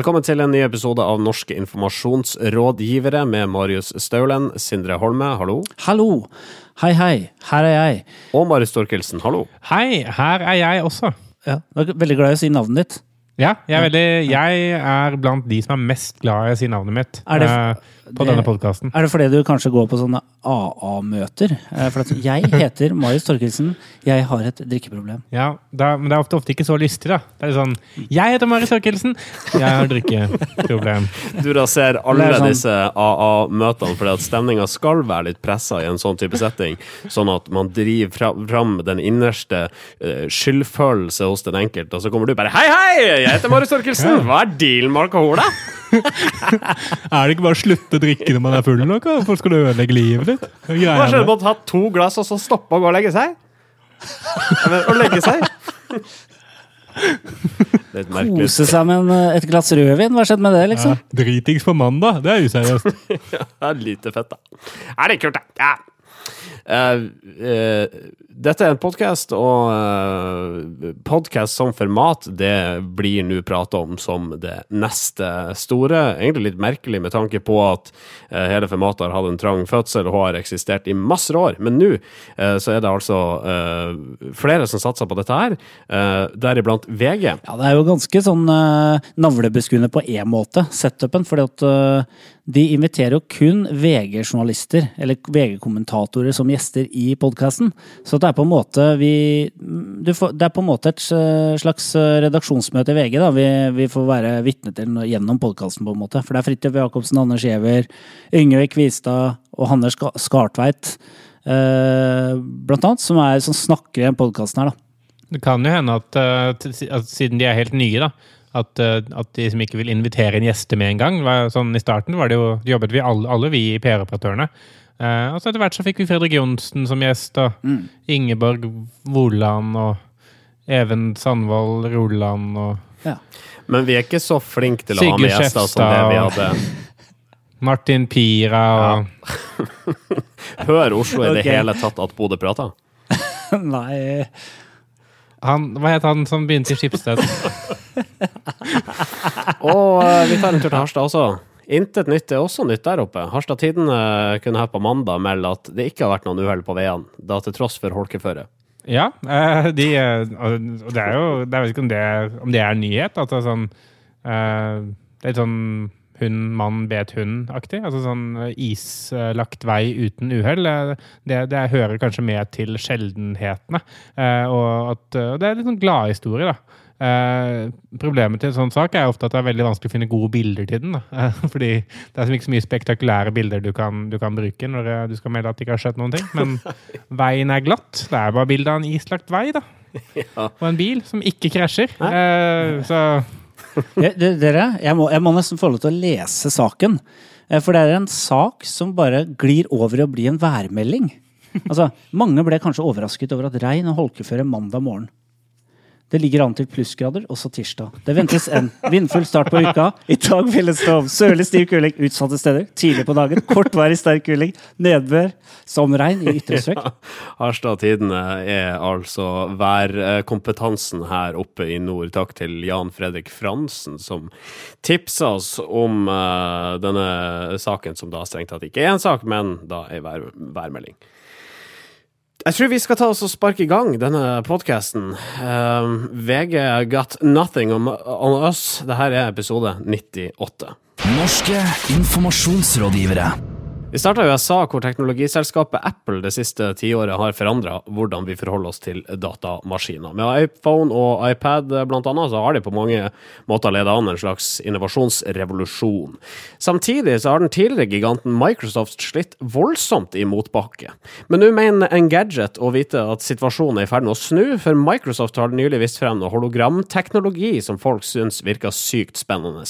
Velkommen til en ny episode av Norske informasjonsrådgivere med Marius Staulen, Sindre Holme, hallo. Hallo! Hei, hei. Her er jeg. Og Marius Storkelsen, hallo. Hei, her er jeg også. Ja, jeg er veldig glad i å si navnet ditt. Ja, jeg er, veldig, jeg er blant de som er mest glad i å si navnet mitt Er det- uh, på det- denne podkasten. Er det fordi du kanskje går på sånne AA-møter? Uh, For at jeg heter Marius Torkelsen. Jeg har et drikkeproblem. Ja, da, men det er ofte, ofte ikke så lystig, da. Det er sånn Jeg heter Marius Torkelsen! Jeg har drikkeproblem. Du raserer ser alle sånn- disse AA-møtene fordi at stemninga skal være litt pressa i en sånn type setting, sånn at man driver fra- fram den innerste uh, skyldfølelse hos den enkelte, og så kommer du bare Hei, hei! Jeg heter Marius Torkelsen. Hva er dealen med alkohol, da? Er det ikke bare å slutte å drikke når man er full nok? Hvorfor skal du ødelegge livet ditt? Hva skjedde med- å ta to glass og så stoppe og gå og legge seg? Å legge seg? Kose seg med eh, et glass rødvin? Hva skjedde med det, liksom? Ja, dritings på mandag, det er useriøst. Det er lite fett, da. Er det kult, da? Ja. Uh, eh, dette er en podkast, og uh, podkast som format, det blir nå prata om som det neste store. Egentlig litt merkelig med tanke på at eh, hele formatet har hatt en trang fødsel og har eksistert i masse år. Men nå eh, så er det altså eh, flere som satser på dette her, deriblant VG. Ja, det er jo ganske sånn navlebeskuende på én måte, setupen. fordi at eh, de inviterer jo kun VG-journalister, eller VG-kommentatorer, som gjester i podkasten. Så det er på en måte vi får, Det er på en måte et eh, slags eh, redaksjonsmøte i VG da, vi, vi får være vitne til gjennom podkasten, på en måte. For det er Fridtjof Jacobsen, Anders Giæver, Yngve Kvistad og Hanne Skartveit, eh, blant annet, som, er, som snakker i den podkasten her, da. Det kan jo hende at, at siden de er helt nye, da, at, at de som ikke vil invitere inn gjester med en gang sånn I starten var det jo, jobbet vi alle, alle vi i PR-operatørene. Eh, og så etter hvert så fikk vi Fredrik Johnsen som gjest, og Ingeborg Woland og Even Sandvold Roland og Ja. Men vi er ikke så flinke til å ha med gjester som det vi hadde. Martin Pira og Hør Oslo i det hele tatt at Bodø prater. Nei han, Hva het han som begynte i Skipsted? Og oh, vi tar en tur til Harstad også. Intet nytt er også nytt der oppe. Harstad Tidende kunne her på mandag melde at det ikke har vært noen uhell på veiene, da til tross for holkeføre. Ja, eh, de eh, Og det er jo Jeg vet ikke om det, om det er nyhet. Er sånn eh, Det er litt sånn hund, mann, bet hund-aktig. Altså sånn eh, islagt vei uten uhell. Eh, Det, det hører kanskje med til sjeldenhetene. Eh, og at eh, det er litt sånn gladhistorie, da. Eh, problemet til en sånn sak er ofte at det er veldig vanskelig å finne gode bilder til den. Fordi det er ikke så mye spektakulære bilder du kan, du kan bruke når eh, du skal melde at det ikke har skjedd noen ting. Men veien er glatt. Det er bare bilde av en islagt vei, da. Og en bil som ikke krasjer. Eh, så Ja, Dere, jeg må, jeg må nesten få lov til å lese saken. For det er en sak som bare glir over i å bli en værmelding. Altså, Mange ble kanskje overrasket over at regn og holkeføre mandag morgen. Det ligger an til plussgrader også tirsdag. Det ventes en vindfull start på uka. I dag vil det om sørlig stiv kuling utsatte steder. Tidlig på dagen kortvarig sterk kuling. Nedbør som regn i ytre strøk. Harstad Tidende er altså værkompetansen her oppe i nord. Takk til Jan Fredrik Fransen, som tipsa oss om uh, denne saken, som da strengt tatt ikke er en sak, men da ei vær, værmelding. Jeg tror vi skal ta oss og sparke i gang denne podkasten. VG got nothing on, on us. Dette er episode 98. Norske informasjonsrådgivere. Vi starta i USA, hvor teknologiselskapet Apple det siste tiåret har forandra hvordan vi forholder oss til datamaskiner. Med iPhone og iPad annet, så har de på mange måter ledet an en slags innovasjonsrevolusjon. Samtidig så har den tidligere giganten Microsoft slitt voldsomt i motbakke. Men nå mener Engadget å vite at situasjonen er i ferd med å snu, for Microsoft har nylig vist frem noe hologramteknologi som folk syns virker sykt spennende.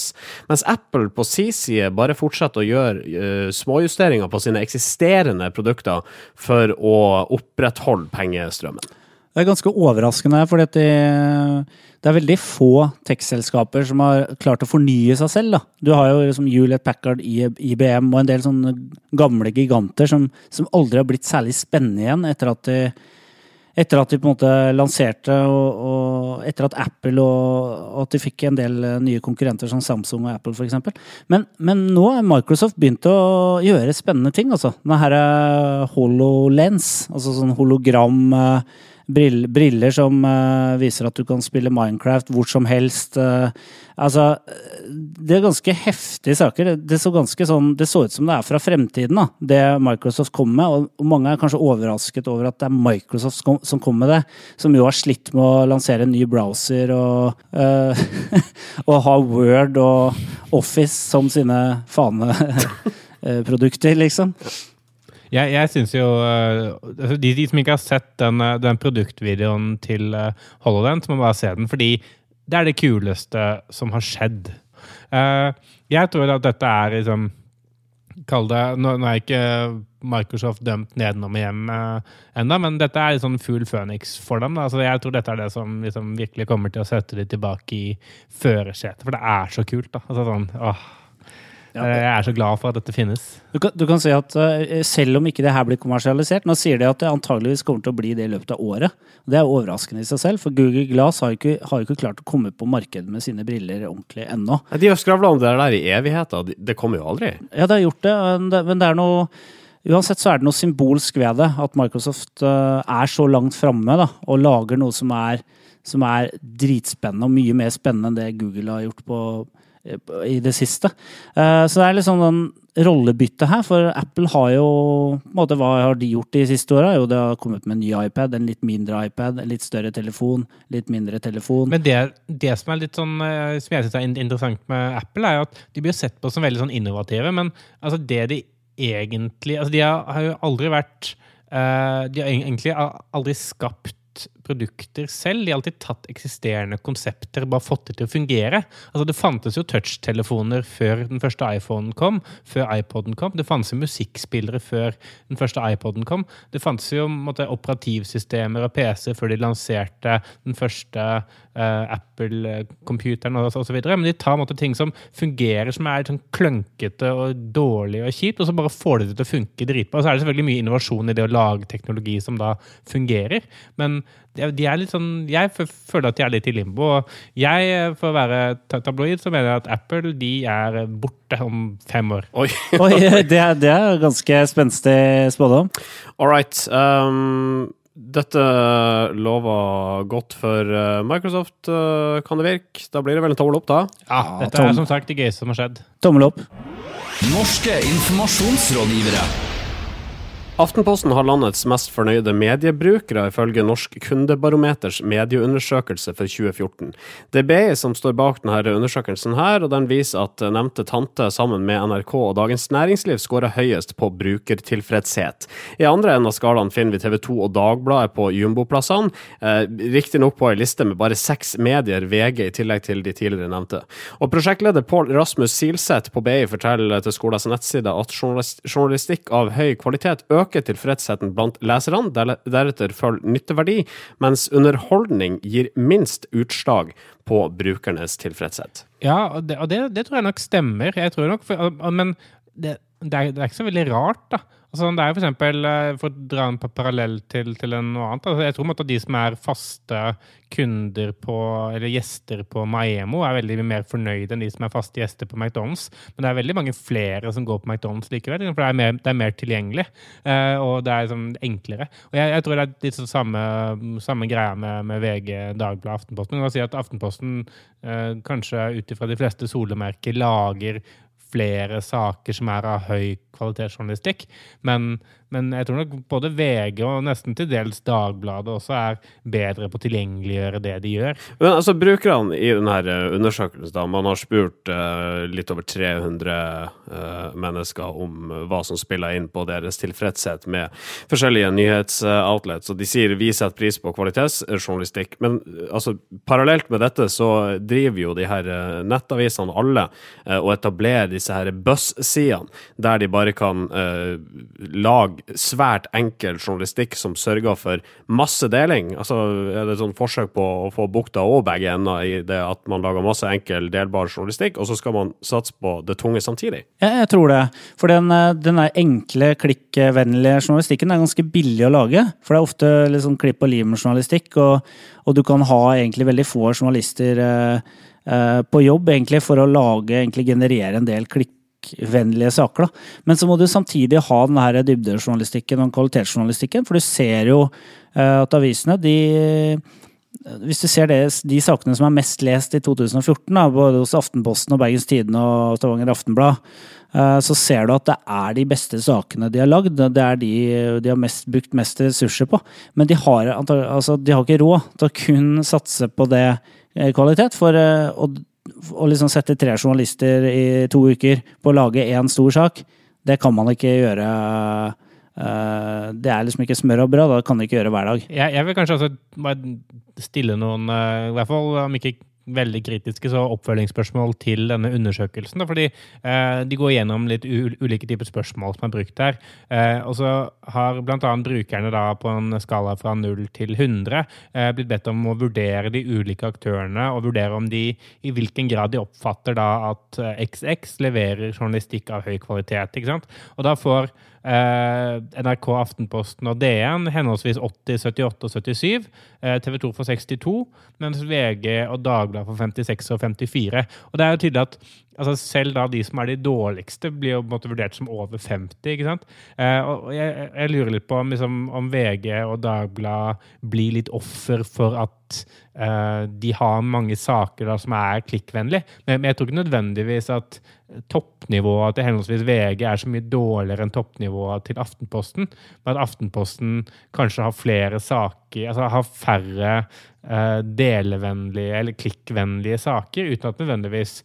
Mens Apple på sin side bare fortsetter å gjøre uh, småjusteringer på sine eksisterende produkter for å opprettholde pengestrømmen. Det er ganske overraskende, for det, det er veldig få tech-selskaper som har klart å fornye seg selv. Da. Du har jo liksom Juliet Packard, IBM og en del sånne gamle giganter som, som aldri har blitt særlig spennende igjen etter at de etter at de på en måte lanserte, og, og etter at Apple og, og at de fikk en del eh, nye konkurrenter som Samsung og Apple f.eks. Men, men nå har Microsoft begynt å gjøre spennende ting. altså. Denne her eh, HoloLens, altså sånn hologram eh, brill- briller som uh, viser at du kan spille Minecraft hvor som helst. Uh, altså, eh, det er ganske heftige saker. Det så, ganske sånn, det så ut som det er fra fremtiden, da, det Microsoft kom med. Og, og mange er kanskje overrasket over at det er Microsoft som, som kom med det. Som jo har slitt med å lansere en ny browser og, uh, og ha Word og Office som sine faneprodukter, liksom. Jeg, jeg syns jo uh, altså, de, de som ikke har sett den, uh, den produktvideoen til uh, HoloLens, må bare se den, fordi det er det kuleste som har skjedd. Jeg tror at dette er liksom Kall det Nå, nå er ikke Microsoft dømt nedenom og hjem uh, ennå, men dette er liksom full Phoenix for dem. Altså, jeg tror dette er det som liksom, virkelig kommer til å sette dem tilbake i førersetet, for det er så kult. da. Altså, sånn, åh. Ja. Jeg er så glad for at dette finnes. Du kan, du kan si at uh, selv om ikke det her blir kommersialisert, nå sier de at det antageligvis kommer til å bli det i løpet av året. Det er overraskende i seg selv, for Google Glass har jo ikke, har ikke klart å komme på markedet med sine briller ordentlig ennå. De har skravla om det der i evigheter. De- Det kommer jo aldri. Ja, det har gjort det, men det, men det er noe Uansett så er det noe symbolsk ved det, at Microsoft uh, er så langt framme og lager noe som er, som er dritspennende, og mye mer spennende enn det Google har gjort eh, på- i det siste. Eh, så det er litt sånn den rollebytte her, for Apple har jo på en måte, Hva har de gjort de siste åra? Jo, det har kommet med en ny iPad, en litt mindre iPad, en litt større telefon, litt mindre telefon. Men det, det som er litt sånn, eh, som jeg synes er interessant med Apple, er jo at de blir sett på som veldig sånn innovative, men altså det de egentlig Altså de har, har jo aldri vært eh, De har egentlig aldri skapt produkter selv. De har alltid tatt eksisterende konsepter bare fått det til å fungere. Altså Det fantes jo touchtelefoner før den første iPhonen kom, før iPoden kom. Det fantes jo musikkspillere før den første iPoden kom. Det fantes jo måtte, operativsystemer og PC før de lanserte den første uh, Apple-computeren videre. Men de tar på måte, ting som fungerer, som er sånn klønkete og dårlig og kjipt, og så bare får de det til å funke dritbra. Og så er det selvfølgelig mye innovasjon i det å lage teknologi som da fungerer. Men de er litt sånn Jeg føler at de er litt i limbo. og Jeg, eh, for å være tabloid, så mener jeg at Apple de er borte om fem år. Oi. Oi, det, er- det er ganske spenstig spådom. All right. Um, dette lover godt for uh, Microsoft, kan det virke. Da blir det vel en tommel opp, da? Ja, Dette er som sagt det gøyeste som har skjedd. Tommel opp. Norske informasjonsrådgivere. Aftenposten har landets mest fornøyde mediebrukere, ifølge Norsk kundebarometers medieundersøkelse for 2014. Det er BI som står bak denne undersøkelsen, her, og den viser at nevnte tante sammen med NRK og Dagens Næringsliv skårer høyest på brukertilfredshet. I andre enden av skalaen finner vi TV 2 og Dagbladet på jumboplassene, eh, riktignok på ei liste med bare seks medier, VG i tillegg til de tidligere nevnte. Og prosjektleder Pål Rasmus Silseth på BI forteller til skolens nettside at journalistikk av høy kvalitet øker tilfredsheten blant leserne, deretter følger nytteverdi, mens underholdning gir minst utslag på brukernes tilfredshet. Ja, og det, og det, det tror jeg nok stemmer. Jeg tror nok, for, men det, det, er, det er ikke så veldig rart, da. Altså, det er jo for eksempel, eh, for å dra en parallell til, til noe annet, altså, jeg tror at de som er faste kunder på, eller gjester på Maemo, er veldig mer fornøyde enn de som er faste gjester på McDonald's. Men det er veldig mange flere som går på McDonald's likevel, for det er mer, det er mer tilgjengelig. eh, og det er liksom enklere. Og jeg, jeg tror det er litt sånn samme, samme greia med, med VG, Dagbladet, Aftenposten. Man kan si at Aftenposten eh, kanskje ut ifra de fleste solemerker lager flere saker som er av høy kvalitetsjournalistikk. Men, men jeg tror nok både VG og nesten til dels Dagbladet også er bedre på å tilgjengeliggjøre det de gjør. Men altså, brukerne i denne undersøkelsen, da, man har spurt uh, litt over 300 uh, mennesker om eh, hva som spiller inn på deres tilfredshet med forskjellige nyhetsoutlets, og de sier vi setter pris på kvalitetsjournalistikk. Men eh, altså, parallelt med dette så driver jo de her eh, nettavisene alle eh, og etablerer disse her buzz-sidene, der de bare kan uh, lage svært enkel journalistikk som sørger for masse deling? Altså, Er det et sånn forsøk på å få bukta og begge ender i det at man lager masse enkel, delbar journalistikk, og så skal man satse på det tunge samtidig? Ja, jeg tror det. For den, eh, den enkle, klikkvennlige journalistikken er ganske billig å lage. For det er ofte liksom klipp og lim-journalistikk, og, og, du kan ha egentlig veldig få journalister eh, eh, på jobb egentlig for å lage, generere en del klikkvennlige saker. Da. Men så må du samtidig ha den dybdejournalistikken og kvalitetsjournalistikken, for du ser jo eh, at avisene de hvis du ser det, de sakene som er mest lest i 2014, da, både hos Aftenposten og Bergens Tidende og Stavanger Aftenblad, eh, så ser du at det er de beste sakene de har lagd. Det er de de har mest, brukt mest ressurser på. Men de har, altså, de har ikke råd til å kun satse på det eh, kvalitet. For eh, å, liksom sette tre journalister i to uker på å lage én stor sak, det kan man ikke gjøre Uh, det er liksom ikke smør og brød. Da kan du ikke gjøre hver dag. Jeg, jeg vil kanskje bare stille noen, uh, i hvert fall om ikke veldig kritiske så oppfølgingsspørsmål til denne undersøkelsen. Fordi eh, de går gjennom litt ulike typer spørsmål som er brukt der. Eh, og så har bl.a. brukerne da på en skala fra 0 til 100 eh, blitt bedt om å vurdere de ulike aktørene og vurdere om de i hvilken grad de oppfatter da at XX leverer journalistikk av høy kvalitet. ikke sant? Og da får NRK, Aftenposten og DN henholdsvis 80, 78 og 77. Eh, TV 2 for 62, mens VG og Dagbladet for 56 og 54. Og det er jo tydelig at altså selv da de som er de dårligste, blir jo på en måte vurdert som over 50. ikke sant? Eh, og jeg, jeg, lurer litt på om, liksom, om VG og Dagbladet blir litt offer for at uh, de har mange saker da, som er klikkvennlige. Men, jeg tror ikke nødvendigvis at toppnivået til henholdsvis VG er så mye dårligere enn toppnivået til Aftenposten. Men at Aftenposten kanskje har flere saker, altså har færre uh, delevennlige eller klikkvennlige saker, uten at nødvendigvis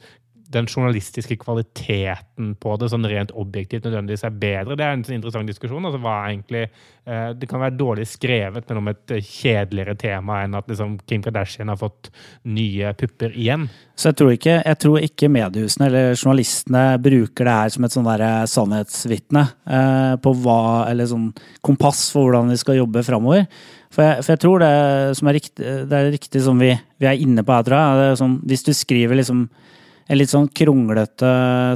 den journalistiske kvaliteten på det sånn rent objektivt nødvendigvis er bedre. Det er en sånn interessant diskusjon. altså egentlig, eh, Det kan være dårlig skrevet, men om et eh, kjedeligere tema enn at liksom, Kim Kardashian har fått nye pupper igjen. Så jeg tror ikke, jeg tror ikke mediehusene eller journalistene bruker det her som et sånn der sannhetsvitne eh, på hva, eller sånn kompass for hvordan vi skal jobbe framover. For jeg, for jeg, tror det er riktig, det er riktig som vi, vi er inne på her, tror jeg. Sånn, hvis du skriver liksom en litt sånn kronglete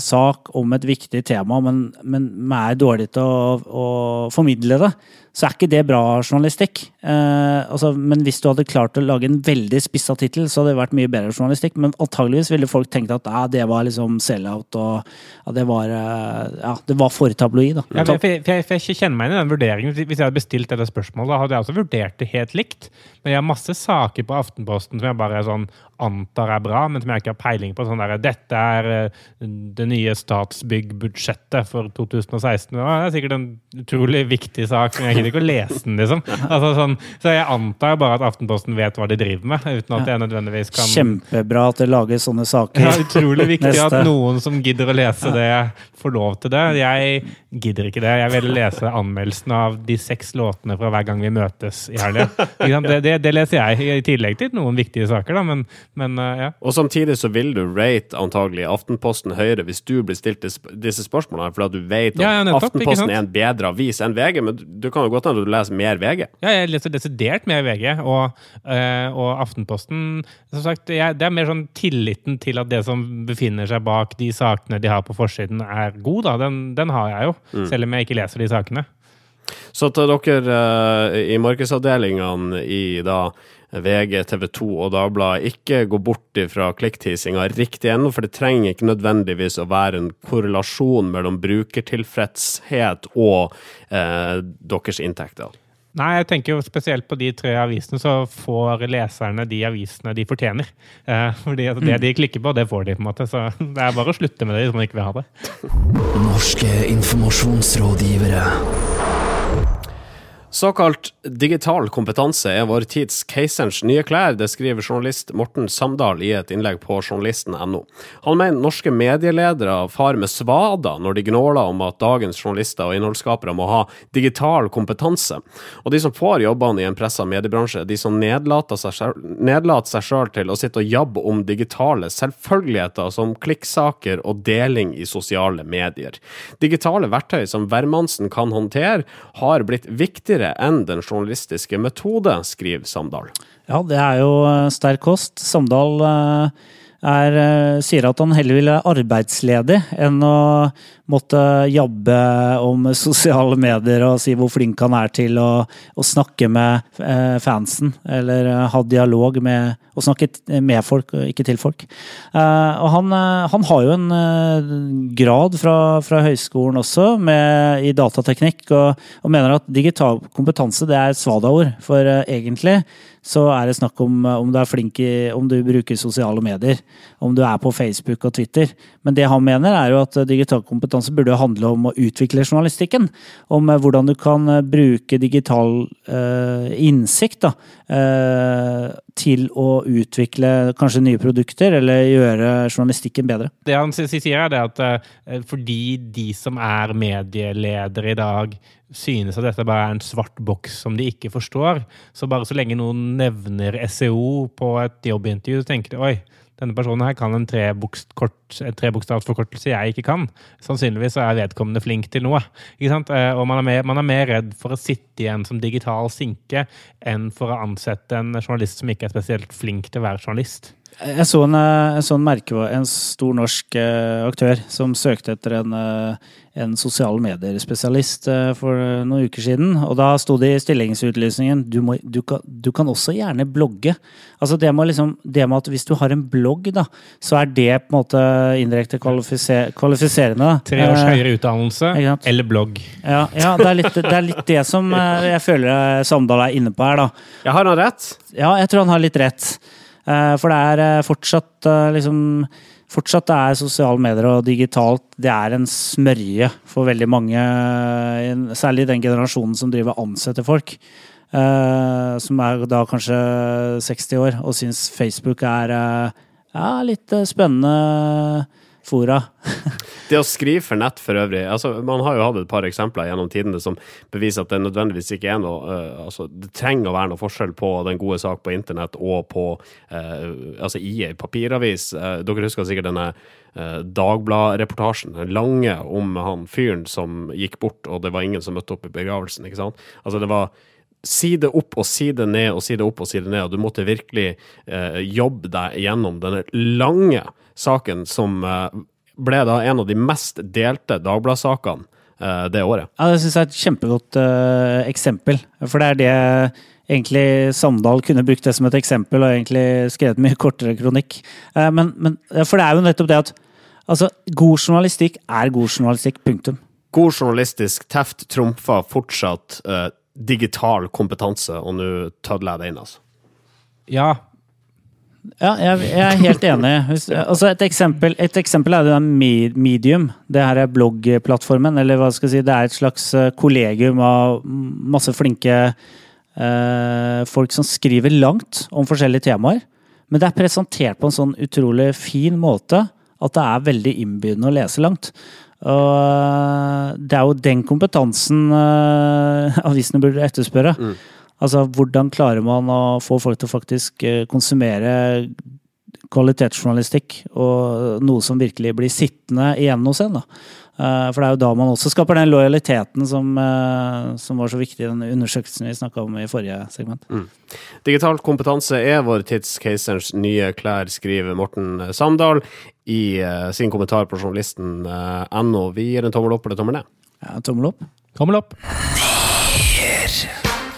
sak om et viktig tema, men, men er dårlig til å, å, formidle det, så er ikke det bra journalistikk. Eh, altså, men hvis du hadde klart å lage en veldig spissa tittel, så hadde det vært mye bedre journalistikk. Men antageligvis ville folk tenkt at ja, det var liksom sell-out, og ja, det var, eh, ja, det var for tabloid. Da. Ja, for, jeg, for, jeg, for jeg kjenner meg inn i den vurderingen. Hvis jeg hadde bestilt dette spørsmålet, hadde jeg også vurdert det helt likt. Men jeg har masse saker på Aftenposten som jeg bare sånn antar er bra, men som jeg ikke har peiling på. sånn der, Dette er eh, det nye Statsbygg-budsjettet for 2016. Det er sikkert en utrolig viktig sak, men jeg gidder ikke å lese den, liksom. Altså, sånn, så jeg antar bare at Aftenposten vet hva de driver med, uten at jeg nødvendigvis kan Kjempebra at det lages sånne saker. Ja, utrolig viktig at noen som gidder å lese det, får lov til det. Jeg gidder ikke det. Jeg vil lese anmeldelsen av de seks låtene fra hver gang vi møtes i helga. Det, det, det, leser jeg, i tillegg til noen viktige saker, da. men men uh, ja. Og samtidig så vil du rate antagelig Aftenposten høyere hvis du blir stilt disse spørsmålene, fordi at du vet at ja, ja, nettopp, Aftenposten er en bedre avis enn VG, men du kan jo godt hende du leser mer VG. Ja, jeg leser desidert mer VG, og, øh, og Aftenposten Som sagt, jeg, det er mer sånn tilliten til at det som befinner seg bak de sakene de har på forsiden, er god, da. Den, den har jeg jo, mm. selv om jeg ikke leser de sakene. Så til dere uh, i markedsavdelingene i da VG, TV 2 og Dagbladet. Ikke gå bort fra klikktissinga riktig ennå, for det trenger ikke nødvendigvis å være en korrelasjon mellom brukertilfredshet og eh, deres inntekter. Nei, jeg tenker jo spesielt på de tre avisene, så får leserne de avisene de fortjener. Eh, fordi altså, det mm. de klikker på, det får de, på en måte. Så det er bare å slutte med det hvis man ikke vil ha det. Norske informasjonsrådgivere. Såkalt digital kompetanse er vår tids keiserens nye klær, det skriver journalist Morten Samdal i et innlegg på journalisten.no. Han mener norske medieledere far med svada når de gnåler om at dagens journalister og innholdsskapere må ha digital kompetanse. Og de som får jobbene i en pressa mediebransje, de som nedlater seg sjøl til å sitte og jabbe om digitale selvfølgeligheter som klikksaker og deling i sosiale medier. Digitale verktøy som hvermannsen kan håndtere, har blitt viktigere enn den journalistiske metode, skriver Samdal. Ja, det er jo eh, sterk kost. Samdal eh, er, eh, sier at han heller vil være arbeidsledig enn å måtte jabbe om sosiale medier og si hvor flink han er til å, å snakke med eh, fansen, eller eh, ha dialog med og snakke med folk, og ikke til folk. Og han, han har jo en grad fra, fra høyskolen også, med, i datateknikk, og, og mener at digital kompetanse det er et svadaord. For egentlig så er det snakk om eh, om du er flink i om du bruker sosiale medier. Om du er på Facebook og Twitter. Men det han mener, er jo at eh, digital kompetanse burde handle om å utvikle journalistikken. Om eh, hvordan du kan bruke digital eh, innsikt da, eh, til å utvikle kanskje nye produkter, eller gjøre journalistikken bedre. Det han sier, er at fordi de som er medieledere i dag, synes at dette bare er en svart boks som de ikke forstår, så bare så lenge noen nevner SEO på et jobbintervju, så tenker de oi, denne personen her kan en trebokst- en trebokstavsforkortelse jeg ikke kan. Sannsynligvis er vedkommende flink til noe. Eh, Og man er, mer, man er mer redd for å sitte igjen som digital sinke enn for å ansette en journalist som ikke er spesielt flink til å være journalist. Jeg så en, en, sånn en merkevare, en stor norsk eh, aktør som søkte etter en, eh, en sosiale medier-spesialist eh, for eh, noen uker siden. Og da sto det i stillingsutlysningen du, må, du, kan, du kan også gjerne blogge. Altså det med, liksom, det med at hvis du har en blogg, da, så er det på en måte indirekte kvalifiser, kvalifiserende. da. Tre års Eh, høyere utdannelse eller blogg. Ja, ja det, er litt, det er litt det som eh, jeg føler eh, Samdal er inne på her, da. Jeg har han rett? Ja, jeg tror han har litt rett. Eh, For det er eh, fortsatt eh, liksom Fortsatt det er sosiale medier og digitalt det er en smørje for veldig mange, særlig den generasjonen som driver ansetter folk. Som er da kanskje 60 år og syns Facebook er ja, litt spennende fora. Det å skrive for nett for øvrig altså Man har jo hatt et par eksempler gjennom tidene som beviser at det nødvendigvis ikke er noe uh, altså Det trenger å være noe forskjell på den gode sak på internett og på uh, altså i ei papiravis. Uh, dere husker sikkert denne Dagblad-reportasjen, den lange om han fyren som gikk bort, og det var ingen som møtte opp i begravelsen. ikke sant? Altså det var side opp og side ned og side opp og side ned, og du måtte virkelig eh, jobbe deg gjennom denne lange saken som eh, ble da en av de mest delte Dagbladet-sakene eh, det året. Ja, det syns jeg er et kjempegodt eh, eksempel. For det er det egentlig Samdal kunne brukt det som et eksempel, og egentlig skrevet mye kortere kronikk. Eh, men, men, for det er jo nettopp det at altså, god journalistikk er god journalistikk. Punktum. God journalistisk teft trumfer fortsatt eh, digital kompetanse, og nå tødler jeg det inn, altså. Ja, Ja, jeg, jeg er helt enig. Altså et, eksempel, et eksempel er det Medium. Det her er bloggplattformen, eller hva skal jeg si. Det er et slags eh, kollegium av masse flinke eh, folk som skriver langt om forskjellige temaer. Men det er presentert på en sånn utrolig fin måte at det er veldig innbydende å lese langt. Og eh, det er jo den kompetansen eh, avisene burde etterspørre. Altså, hvordan klarer man å få folk til å faktisk eh, konsumere kvalitetsjournalistikk, og noe som virkelig blir sittende igjen hos en. da. Eh, For det er jo da man også skaper den lojaliteten som, eh, som var så viktig i den undersøkelsen vi snakka om i forrige segment. Digital kompetanse er vår tids keiserens nye klær, skriver Morten Samdal i eh, sin kommentar på journalisten.no. Vi gir en tommel opp eller tommel ned. Ja, tommel opp. tommel opp.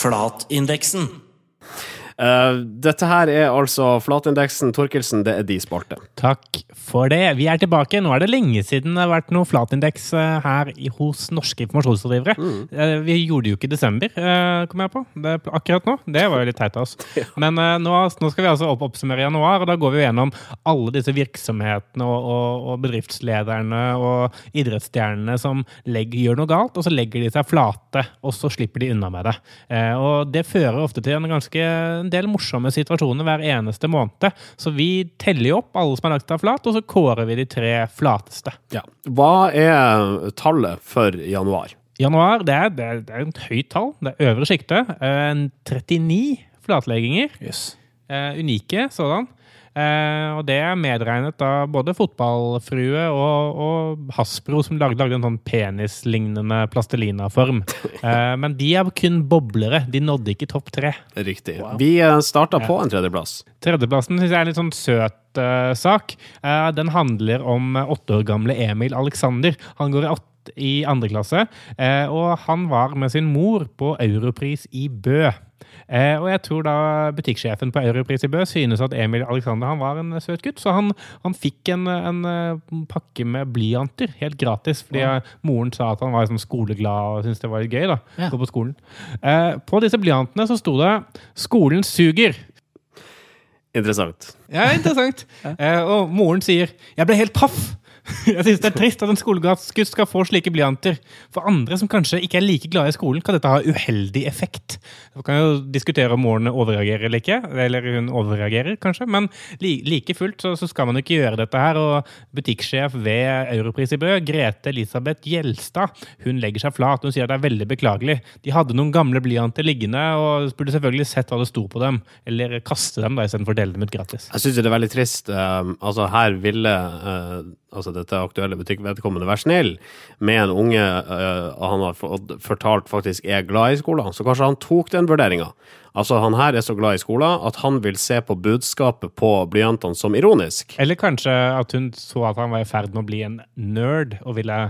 Flatindeksen. Eh, dette her er altså Flatindeksen. Torkelsen, det er de spalte. Takk for det. Vi er tilbake. Nå er det lenge siden det har vært noe flatindeks eh, her hos norske informasjonsrådgivere. Eh, Vi gjorde det jo ikke i desember, kom jeg på. Det, akkurat nå. Det var jo litt teit av oss. Men eh, nå, nå skal vi altså opp, oppsummere januar, og da går vi gjennom alle disse virksomhetene og, og, og bedriftslederne og idrettsstjernene som legger, gjør noe galt, og så legger de seg flate, og så slipper de unna med det. Og det fører ofte til en ganske en del morsomme situasjoner hver eneste måned. Så vi teller opp alle som er lagt av flat, og så kårer vi de tre flateste. Ja. Hva er tallet for januar? Januar det er, det er, det er et høyt tall. Det er øvre sjiktet. Eh, 39 flatlegginger. Eh, unike sådan. Eh, og det er medregnet da både fotballfrue og, og Hasbro, som lagde, lagde en sånn penislignende plastelinaform. Eh, men de er kun boblere. De nådde ikke topp tre. Riktig. Vi eh, starta på en tredjeplass. Tredjeplassen syns jeg er en litt sånn søt uh, sak. Eh, den handler om åtte år gamle Emil Alexander. Han går i åtte i andre klasse, eh, og han var med sin mor på Europris i Bø. Eh, og jeg tror da butikksjefen på Europris i Bø synes at Emil Alexander han var en søt gutt, så han, han fikk en, en eh, pakke med blyanter helt gratis, fordi ja. moren sa at han var liksom skoleglad og syntes det var litt gøy da, Ja. å gå på skolen. Eh, på disse blyantene så sto det 'Skolen suger'. Interessant. Ja, interessant. Eh, og moren sier 'Jeg ble helt paff'. Jeg synes det er trist at en skolegutt skal få slike blyanter. For andre som kanskje ikke er like glade i skolen, kan dette ha uheldig effekt. Vi kan jo diskutere om moren overreagerer eller ikke. Eller hun overreagerer, kanskje. Men li like fullt så, så skal man jo ikke gjøre dette her. Og butikksjef ved Europris i Bø, Grete Elisabeth Gjelstad, hun legger seg flat. Hun sier at det er veldig beklagelig. De hadde noen gamle blyanter liggende, og burde selvfølgelig sett hva det sto på dem. Eller kaste dem da, istedenfor å dele dem ut gratis. Jeg syns det er veldig trist. Um, altså, her ville uh, altså dette aktuelle butikkvedkommende være snill med en unge uh, han har fortalt faktisk er glad i skolen. Så kanskje han tok den vurderinga. Altså, han her er så glad i skolen at han vil se på budskapet på blyantene som ironisk. Eller kanskje at hun så at han var i ferd med å bli en nerd og ville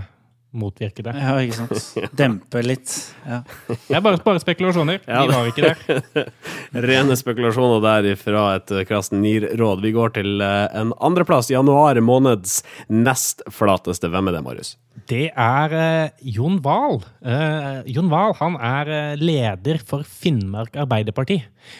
motvirke det. Ja, ikke sant. Dempe litt. Ja. Det er bare, bare spekulasjoner. Ja, Vi var ikke der. Rene spekulasjoner der fra et uh, krast NIR-råd. Vi går til uh, en andreplass, januar måneds nest flateste. Hvem er det, Marius? Det er eh, Jon Wahl. Eh, Jon Wahl han er eh, leder for Finnmark Arbeiderparti.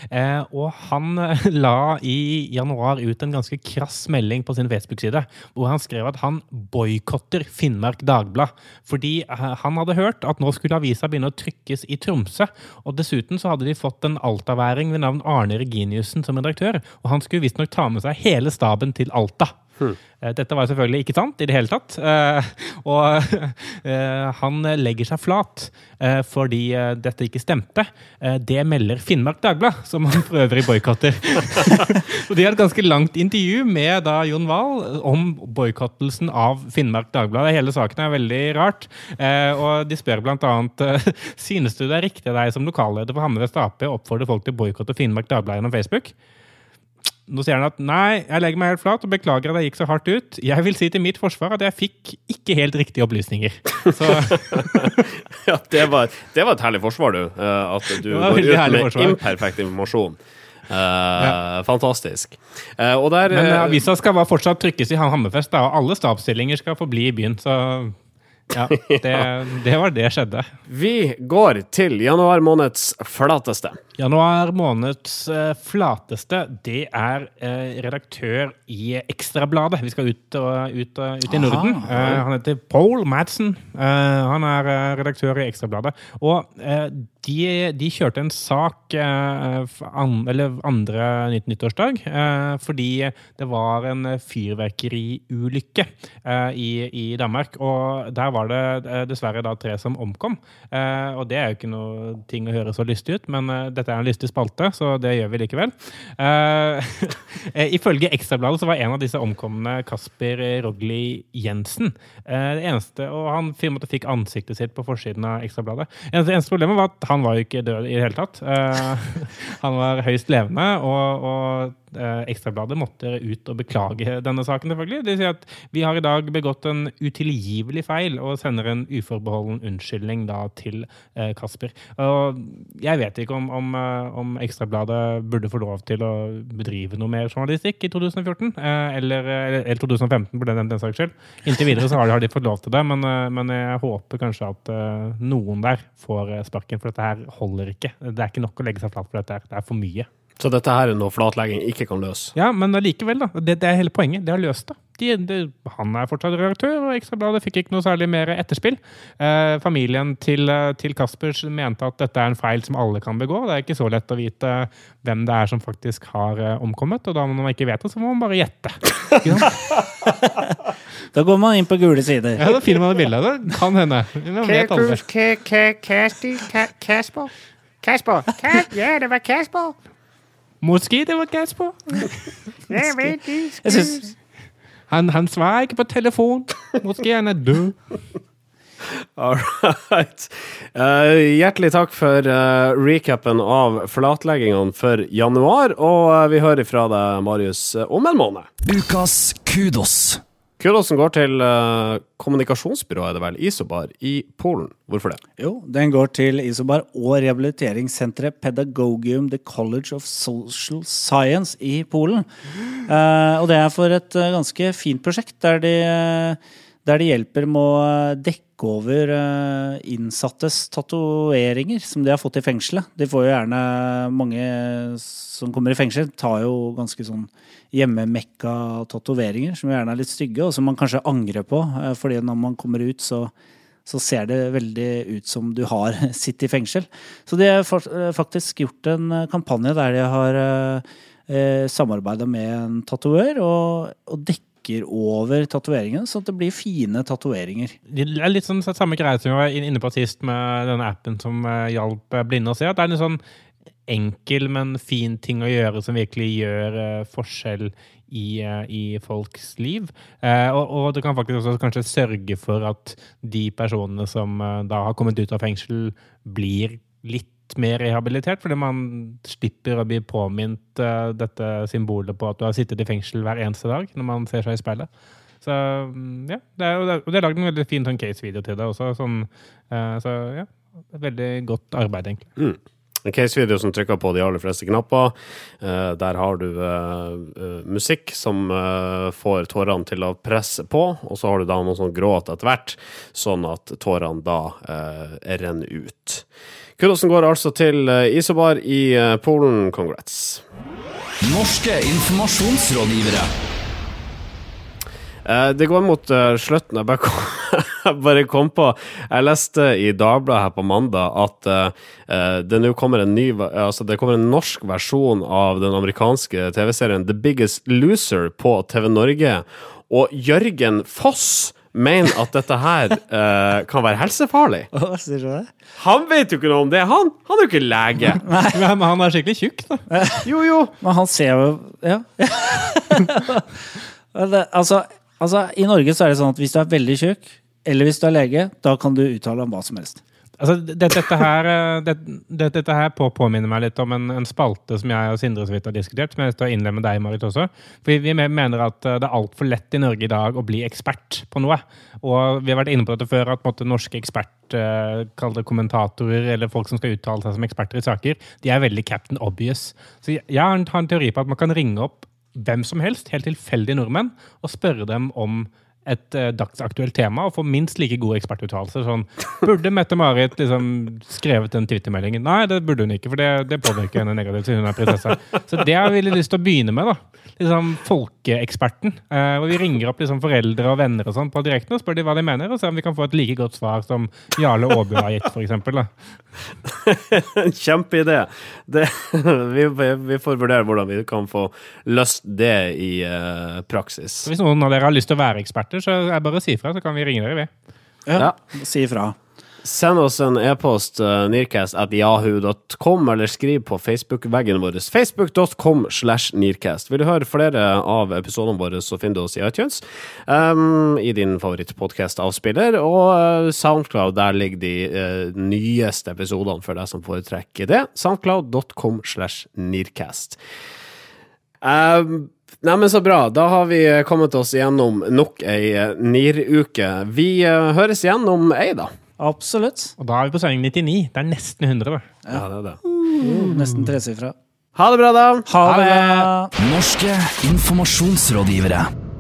Eh, og han eh, la i januar ut en ganske krass melding på sin Facebook-side, hvor han skrev at han boikotter Finnmark Dagblad. Fordi eh, han hadde hørt at nå skulle avisa begynne å trykkes i Tromsø. Og dessuten så hadde de fått en altaværing ved navn Arne Reginiussen som redaktør. Og han skulle visstnok ta med seg hele staben til Alta. Eh, Dette var selvfølgelig ikke sant i det hele tatt. Eh, og eh, han legger seg flat fordi dette ikke stemte. Det melder Finnmark Dagblad, som han for øvrig boikotter. de har et ganske langt intervju med da Jon Wahl om boikottelsen av Finnmark Dagblad. Hele saken er veldig rart. Og de spør blant annet synes du det er riktig av deg som lokalleder for Hammerfest Ap å oppfordre folk til å boikotte Finnmark Dagblad gjennom Facebook? Nå sier han at nei, jeg legger meg helt flat og beklager at jeg gikk så hardt ut. Jeg vil si til mitt forsvar at jeg fikk ikke helt riktige opplysninger. Så Ja, det var, det var et herlig forsvar, du. eh, At du går ut med forsvar. imperfekt informasjon. Eh, Fantastisk. Uh, og der Men avisa skal fortsatt trykkes i Hammerfest, og alle stabsstillinger skal forbli i byen. Så ja, det, det var det skjedde. Vi går til januar måneds flateste. Januar måneds eh, flateste, det er eh, redaktør i Ekstrabladet. Vi skal ut, og, ut, ut i Norden. Aha. han heter Paul Madsen. Eh, han er eh, redaktør i Ekstrabladet. Og eh, de, de kjørte en sak eh, an, eller andre nytt nyttårsdag eh, fordi det var en fyrverkeriulykke eh, i, i Danmark. Og der var det dessverre da tre som omkom. Og det er jo ikke noe ting å høre så lystig ut, men dette er en lystig spalte, så det gjør vi likevel. Ifølge Ekstrabladet så var en av disse omkomne Kasper Rogli Jensen. Det eneste, og han fikk ansiktet sitt på forsiden av Ekstrabladet. Eneste, eneste problemet var at han var jo ikke død i det hele tatt. Eh, han var høyst levende, og, og Ekstrabladet måtte ut og beklage denne saken, selvfølgelig. De sier at vi har i dag begått en utilgivelig feil, og sender en uforbeholden unnskyldning da til eh, Kasper. Og jeg vet ikke om, om, eh, om Ekstrabladet burde få lov til å bedrive noe mer journalistikk i 2014, eh, eller, eller 2015 på den, den saks skyld. Inntil videre så har de, har de fått lov til det, men, eh, men jeg håper kanskje at eh, noen der får eh, sparken, for dette her holder ikke. Det er ikke nok å legge seg flat på dette her. Det er for mye. Så dette her er noe flatlegging ikke kan løse. Ja, men allikevel, da. Det, det er hele poenget. Det har løst det. De, de, han er fortsatt redaktør, og Ekstrabladet fikk ikke noe særlig mer etterspill. Eh, familien til, eh, til Kaspers mente at dette er en feil som alle kan begå. Det er ikke så lett å vite hvem det er som faktisk har eh, omkommet, og da når man ikke vet det, så må man bare gjette. Da går man inn på gule sider. Ja, da finner man et bilde av det. Kan hende. Kasper? Kasper? Ja, det var Kasper. Måske det var Gasper. Jeg vet ikke. Han, han svarer ikke på telefon. Måske han er død. All right. Uh, hjertelig takk for uh, recapen av flatleggingene for januar, og uh, vi hører fra deg, Marius, om en måned. Ukas kudos. Kudosen går til uh, kommunikasjonsbyrået, er det vel, Isobar i Polen. Hvorfor det? jo, den går til Isobar og rehabiliteringssenteret Pedagogium The College of Social Science i Polen. Uh, og det er for et uh, ganske fint prosjekt, der de, eh, der de hjelper med å dekke over eh, innsattes tatoveringer som de har fått i fengselet. De får jo gjerne Mange som kommer i fengsel, tar jo ganske sånn hjemmemekka tatoveringer, som gjerne er litt stygge, og som man kanskje angrer på, eh, fordi når man kommer ut, så så ser det veldig ut som du har sittet i fengsel. Så de har eh, faktisk gjort en kampanje der de har eh, samarbeida med en tatovør og, og dekker over sånn at det blir fine tatoveringer. Det er litt sånn samme greie som vi var inne på sist med denne appen som eh, hjalp eh, blinde å se. At det er en sånn enkel, men fin ting å gjøre som virkelig gjør uh, forskjell i, uh, i folks liv. Uh, og, og det kan faktisk også kanskje sørge for at de personene som da har kommet ut av fengsel, blir litt mer rehabilitert, fordi man slipper å bli påminnet uh, dette symbolet på at du har sittet i fengsel hver eneste dag når man ser seg i speilet. Så mm, ja, det er, og det er- lagd en veldig fin sånn case-video til det også. Sånn, uh, så ja, veldig godt arbeid, egentlig. En case-video som trykker på de aller fleste knapper. Eh, der har du musikk som får tårene til å presse på, og så har du da noe sånn gråt etter hvert, sånn at tårene da renner ut. Kudosen går altså til eh, Isobar i eh, Polen. Congrats. Norske informasjonsrådgivere. Eh, det går mot slutten. Jeg bare kom, bare kom på Jeg leste i Dagbladet her på mandag at det nå kommer en ny Altså det kommer en norsk versjon av den amerikanske TV-serien The Biggest Loser på TV Norge. Og Jørgen Foss mener at dette her uh, kan være helsefarlig. Hva sier du det? Han vet jo ikke noe om det, han! Han er jo ikke lege. Men han er skikkelig tjukk, da. Jo, jo. Men han ser jo Ja. altså, altså, I Norge så er det sånn at hvis du er veldig tjukk, eller hvis du er lege, da kan du uttale om hva som helst. Altså, det, dette her, eh, det, det, dette her på, påminner meg litt om en, en spalte som jeg og Sindre så vidt har diskutert, som jeg skal innlemme deg, Marit, også. For vi mener at eh, det er altfor lett i Norge i dag å bli ekspert på noe. Og vi har vært inne på dette før, at måte, norske eh, kommentatorer, eller folk som skal uttale seg som eksperter i saker, de er veldig Captain Obvious. Så jeg, jeg har en teori på at man kan ringe opp hvem som helst, helt tilfeldige nordmenn, og spørre dem om et uh, dagsaktuelt tema og få minst like gode ekspertuttalelser. Sånn, burde Mette-Marit liksom skrevet den Twitter-meldingen? Nei, det burde hun ikke, for det, det påvirker henne negativt siden hun er prinsesse. Så det har vi litt lyst til å begynne med. da. Liksom Folkeeksperten. Uh, hvor vi ringer opp liksom foreldre og venner og sånn på direkten og spør de hva de mener, og ser om vi kan få et like godt svar som Jarle Aabu har gitt, da. Kjempeidé. Vi, vi får vurdere hvordan vi kan få løst det i uh, praksis. Hvis noen av dere har lyst til å være eksperter, så er det bare å si fra, så kan vi ringe dere, vi. Ja, Si ifra. Send oss en e-post uh, nearcast at yahoo.com, eller skriv på Facebook-veggen vår. Facebook.com slash nearcast. Vil du høre flere av episodene våre, så finner du oss i iTunes, um, i din favorittpodkast-avspiller, og uh, Soundcloud. Der ligger de uh, nyeste episodene for deg som foretrekker det. Soundcloud.com slash nearcast. Eh, Nei, men så bra. Da har vi kommet oss gjennom nok ei eh, NIR-uke. Vi eh, høres igjen om ei, da. Absolutt. Og da er vi på sending 99. Det er nesten 100, da. Ja, det er det. Nesten tresifra. Ha det bra, da. Ha det! Norske informasjonsrådgivere.